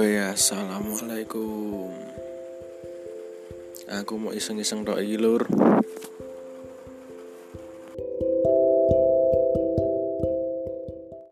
Woi ya, assalamualaikum. Aku mau iseng-iseng doa lur.